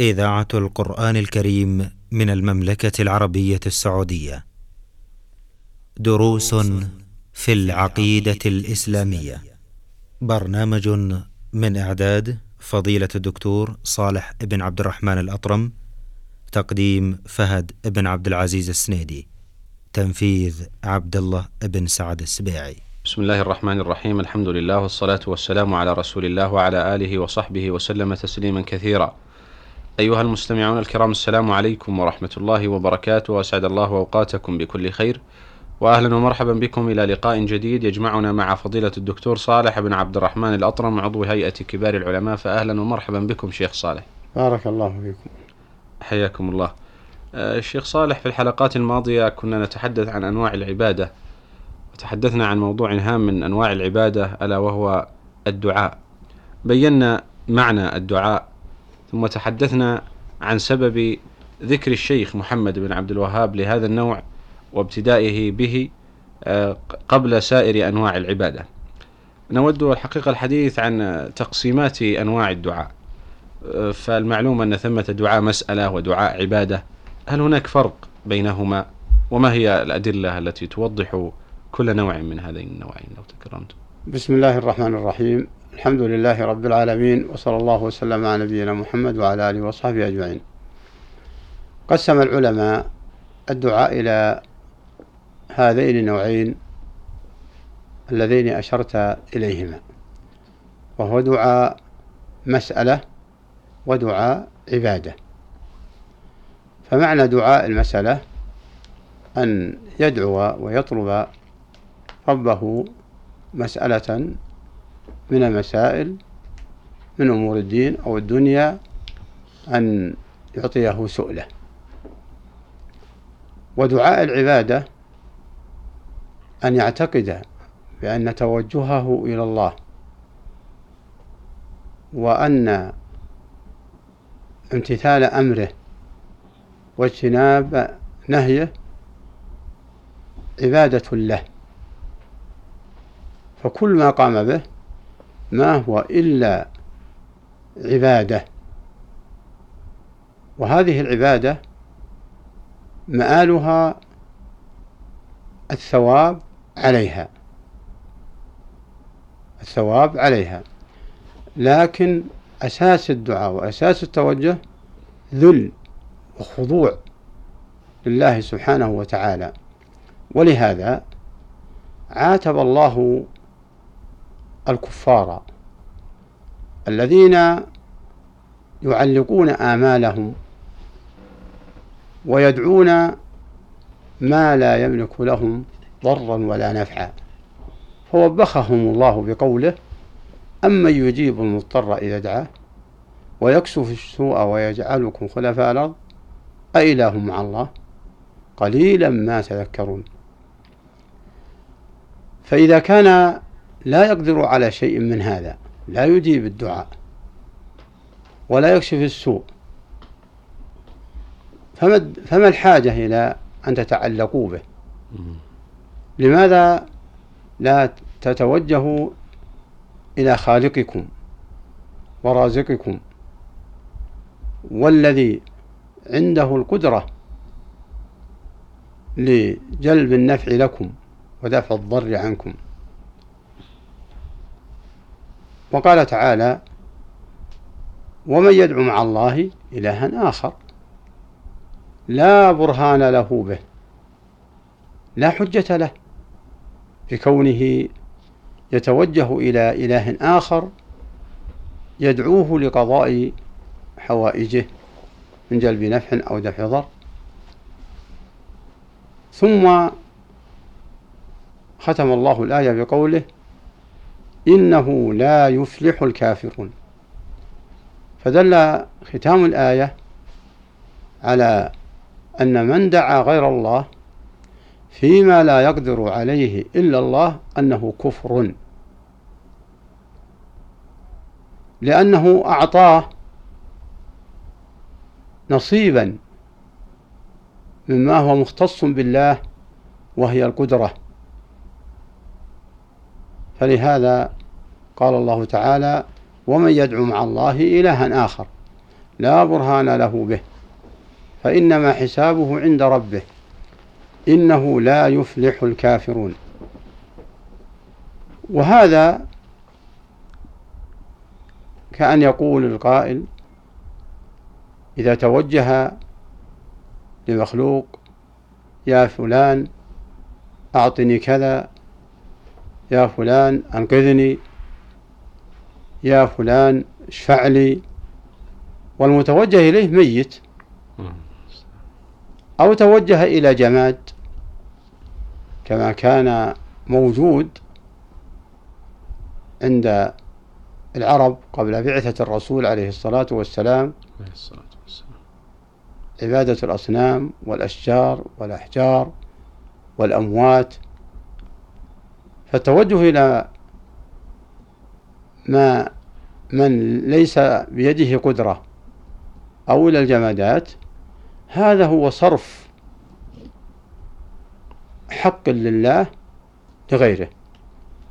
إذاعة القرآن الكريم من المملكة العربية السعودية. دروس في العقيدة الإسلامية. برنامج من إعداد فضيلة الدكتور صالح بن عبد الرحمن الأطرم. تقديم فهد بن عبد العزيز السنيدي. تنفيذ عبد الله بن سعد السبيعي. بسم الله الرحمن الرحيم الحمد لله والصلاة والسلام على رسول الله وعلى آله وصحبه وسلم تسليما كثيرا أيها المستمعون الكرام السلام عليكم ورحمة الله وبركاته وأسعد الله أوقاتكم بكل خير. وأهلا ومرحبا بكم إلى لقاء جديد يجمعنا مع فضيلة الدكتور صالح بن عبد الرحمن الأطرم عضو هيئة كبار العلماء. فأهلا ومرحبا بكم شيخ صالح. بارك الله فيكم. حياكم الله. آه، الشيخ صالح في الحلقات الماضية كنا نتحدث عن أنواع العبادة وتحدثنا عن موضوع هام من أنواع العبادة ألا وهو الدعاء. بينا معنى الدعاء ثم تحدثنا عن سبب ذكر الشيخ محمد بن عبد الوهاب لهذا النوع وابتدائه به آه، قبل سائر أنواع العبادة. نود الحقيقة الحديث عن تقسيمات أنواع الدعاء. آه، فالمعلوم أن ثمة دعاء مسألة ودعاء عبادة هل هناك فرق بينهما؟ وما هي الأدلة التي توضح كل نوع من هذين النوعين لو تكرمتم؟ بسم الله الرحمن الرحيم. الحمد لله رب العالمين وصلى الله وسلم على نبينا محمد وعلى آله وصحبه أجمعين. قسم العلماء الدعاء إلى هذين النوعين اللذين أشرت إليهما وهو دعاء مسألة ودعاء عبادة. فمعنى دعاء المسألة أن يدعو ويطلب ربه مسألة من المسائل من أمور الدين أو الدنيا أن يعطيه سؤله. ودعاء العبادة أن يعتقد بأن توجهه إلى الله وأن امتثال أمره واجتناب نهيه عبادة له. فكل ما قام به ما هو إلا عبادة. وهذه العبادة مآلها الثواب عليها. الثواب عليها. لكن أساس الدعاء وأساس التوجه ذل وخضوع لله سبحانه وتعالى. ولهذا عاتب الله الكفار الذين يعلقون آمالهم ويدعون ما لا يملك لهم ضرا ولا نفعا. فوبخهم الله بقوله أمن يجيب المضطر إذا دعاه ويكشف السوء ويجعلكم خلفاء الأرض؟ أإله مع الله؟ قليلا ما تذكرون. فإذا كان لا يقدر على شيء من هذا. لا يجيب الدعاء ولا يكشف السوء. فما فما الحاجة إلى أن تتعلقوا به؟ لماذا لا تتوجهوا إلى خالقكم ورازقكم والذي عنده القدرة لجلب النفع لكم ودفع الضر عنكم؟ وقال تعالى ومن يدعو مع الله إلها آخر لا برهان له به لا حجة له بكونه يتوجه إلى إله آخر يدعوه لقضاء حوائجه من جلب نفع أو دفع ضر. ثم ختم الله الآية بقوله إنه لا يفلح الكافرون. فدل ختام الآية على أن من دعا غير الله فيما لا يقدر عليه إلا الله أنه كفر. لأنه أعطاه نصيبا مما هو مختص بالله وهي القدرة. فلهذا قال الله تعالى ومن يدعو مع الله إلها آخر لا برهان له به فإنما حسابه عند ربه إنه لا يفلح الكافرون. وهذا كأن يقول القائل إذا توجه لمخلوق يا فلان أعطني كذا يا فلان أنقذني يا فلان اشفع لي والمتوجه إليه ميت. أو توجه إلى جماد. كما كان موجود عند العرب قبل بعثة الرسول عليه الصلاة والسلام. عبادة الأصنام والأشجار والأحجار والأموات. فالتوجه إلى ما من ليس بيده قدرة أو إلى الجمادات هذا هو صرف حق لله لغيره.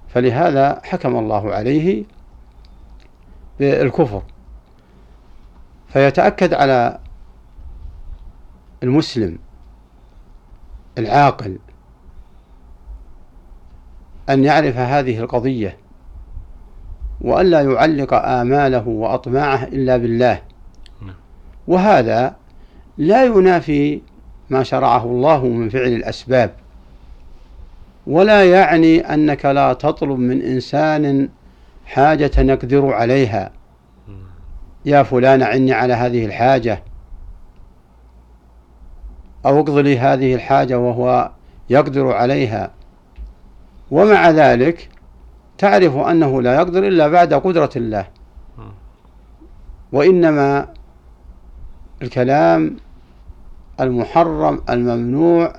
فلهذا حكم الله عليه بالكفر. فيتأكد على المسلم العاقل أن يعرف هذه القضية وألا يعلق آماله وأطماعه إلا بالله. نعم. وهذا لا ينافي ما شرعه الله من فعل الأسباب. ولا يعني أنك لا تطلب من إنسان حاجة نقدر عليها. يا فلان عني على هذه الحاجة. أو اقض لي هذه الحاجة وهو يقدر عليها. ومع ذلك تعرف أنه لا يقدر إلا بعد قدرة الله. وإنما الكلام المحرم الممنوع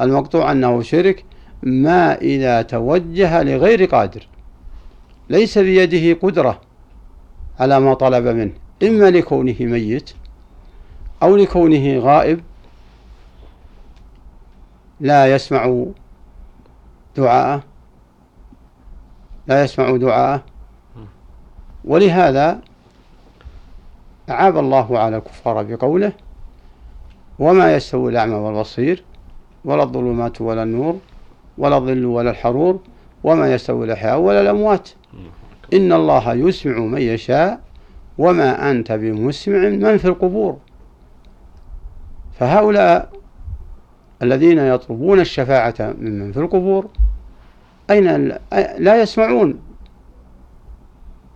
المقطوع أنه شرك ما إذا توجه لغير قادر. ليس بيده قدرة على ما طلب منه إما لكونه ميت أو لكونه غائب. لا يسمع دعاءه لا يسمع دعاءه. ولهذا أعاب الله على الكفار بقوله وما يستوي الأعمى والبصير ولا الظلمات ولا النور ولا الظل ولا الحرور وما يستوي الأحياء ولا الأموات. إن الله يسمع من يشاء وما أنت بمسمع من في القبور. فهؤلاء الذين يطلبون الشفاعة ممن في القبور أين لا يسمعون.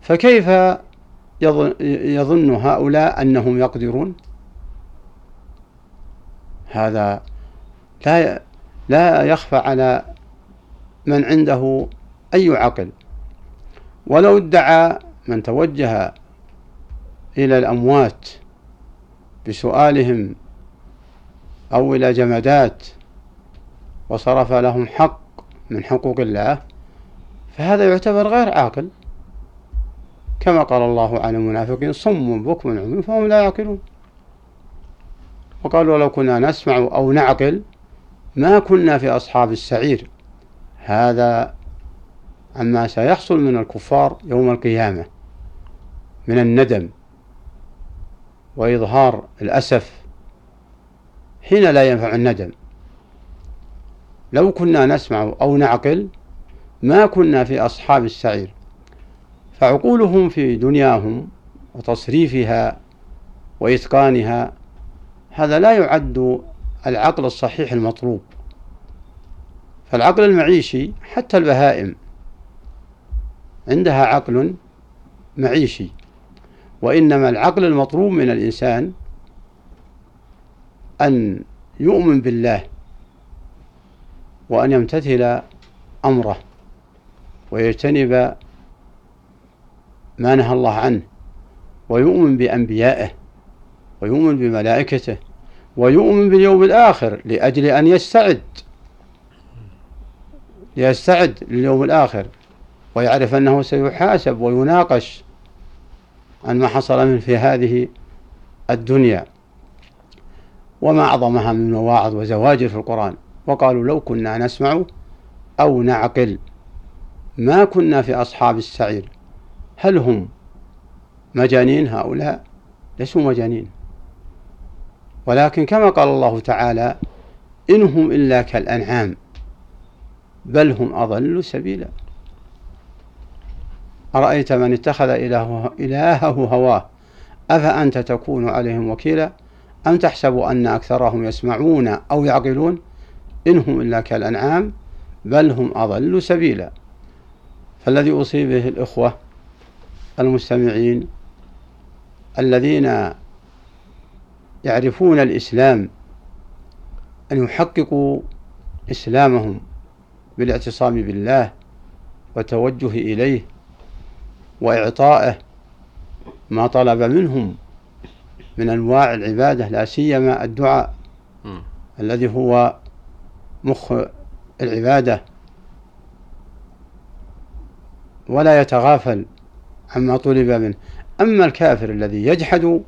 فكيف يظن هؤلاء أنهم يقدرون؟ هذا لا لا يخفى على من عنده أي عقل. ولو ادعى من توجه إلى الأموات بسؤالهم أو إلى جمادات وصرف لهم حق من حقوق الله فهذا يعتبر غير عاقل. كما قال الله عن المنافقين صم بكم عمي فهم لا يعقلون. وقالوا لو كنا نسمع أو نعقل ما كنا في أصحاب السعير. هذا عما سيحصل من الكفار يوم القيامة من الندم وإظهار الأسف حين لا ينفع الندم. لو كنا نسمع أو نعقل ما كنا في أصحاب السعير فعقولهم في دنياهم وتصريفها وإتقانها هذا لا يعد العقل الصحيح المطلوب. فالعقل المعيشي حتى البهائم عندها عقل معيشي وإنما العقل المطلوب من الإنسان أن يؤمن بالله وأن يمتثل أمره ويجتنب ما نهى الله عنه ويؤمن بأنبيائه ويؤمن بملائكته ويؤمن باليوم الآخر لأجل أن يستعد ليستعد لليوم الآخر ويعرف أنه سيحاسب ويناقش عن ما حصل منه في هذه الدنيا. وما أعظمها من مواعظ وزواجر في القرآن. وقالوا لو كنا نسمع أو نعقل ما كنا في أصحاب السعير هل هم مجانين هؤلاء؟ ليسوا مجانين. ولكن كما قال الله تعالى إنهم إلا كالأنعام بل هم أضل سبيلا. أرأيت من اتخذ إلهه, إلهه هواه؟ أفأنت تكون عليهم وكيلا؟ أم تحسب أن أكثرهم يسمعون أو يعقلون؟ إنهم إلا كالأنعام بل هم أضل سبيلا. فالذي أوصي به الإخوة المستمعين الذين يعرفون الإسلام أن يحققوا إسلامهم بالاعتصام بالله والتوجه إليه وإعطائه ما طلب منهم من أنواع العبادة لا سيما الدعاء الذي هو مخ العبادة ولا يتغافل عما طلب منه. أما الكافر الذي يجحد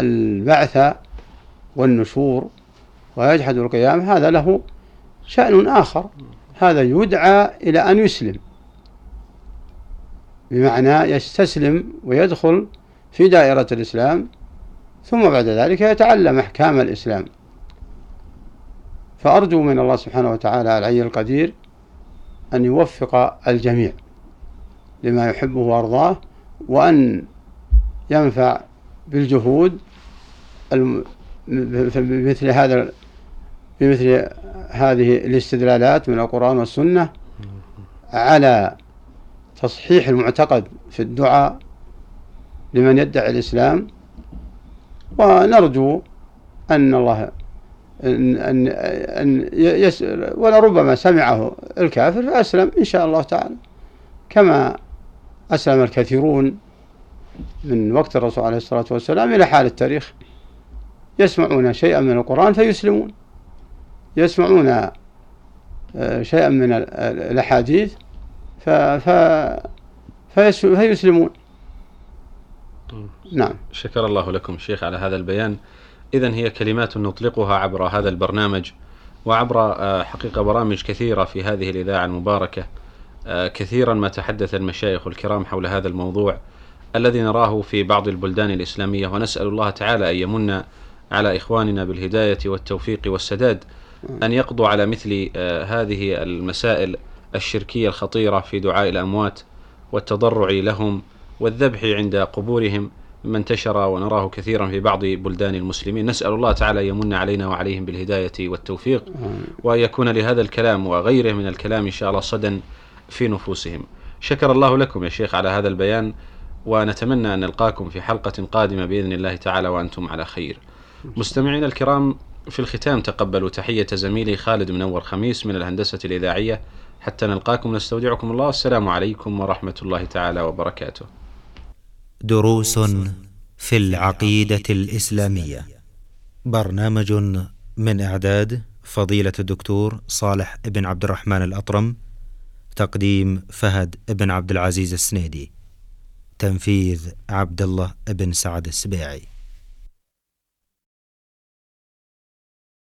البعث والنشور ويجحد القيام هذا له شأن آخر. هذا يدعى إلى أن يسلم بمعنى يستسلم ويدخل في دائرة الإسلام ثم بعد ذلك يتعلم أحكام الإسلام. فأرجو من الله سبحانه وتعالى العلي القدير أن يوفق الجميع لما يحبه وأرضاه وأن ينفع بالجهود بمثل هذا بمثل هذه الاستدلالات من القرآن والسنة على تصحيح المعتقد في الدعاء لمن يدعي الإسلام. ونرجو أن الله أن أن, أن يس ولربما سمعه الكافر فأسلم إن شاء الله تعالى. كما أسلم الكثيرون من وقت الرسول عليه الصلاة والسلام إلى حال التاريخ. يسمعون شيئا من القرآن فيسلمون. يسمعون آه، شيئا من الأحاديث فيسلمون. نعم. شكر الله لكم شيخ على هذا البيان. إذا هي كلمات نطلقها عبر هذا البرنامج وعبر آه، حقيقة برامج كثيرة في هذه الإذاعة المباركة آه، كثيرا ما تحدث المشايخ الكرام حول هذا الموضوع الذي نراه في بعض البلدان الإسلامية. ونسأل الله تعالى أن يمن على إخواننا بالهداية والتوفيق والسداد أن يقضوا على مثل آه، هذه المسائل الشركية الخطيرة في دعاء الأموات والتضرع لهم والذبح عند قبورهم. مما انتشر ونراه كثيرا في بعض بلدان المسلمين. نسأل الله تعالى يمن علينا وعليهم بالهداية والتوفيق وأن يكون لهذا الكلام وغيره من الكلام إن شاء الله صدى في نفوسهم. شكر الله لكم يا شيخ على هذا البيان ونتمنى أن نلقاكم في حلقة قادمة بإذن الله تعالى وأنتم على خير. مستمعينا الكرام في الختام تقبلوا تحية زميلي خالد منور خميس من الهندسة الإذاعية. حتى نلقاكم نستودعكم الله. والسلام عليكم ورحمة الله تعالى وبركاته. دروس في العقيدة الإسلامية. برنامج من إعداد فضيلة الدكتور صالح بن عبد الرحمن الأطرم تقديم فهد بن عبد العزيز السنيدي تنفيذ عبد الله بن سعد السبيعي.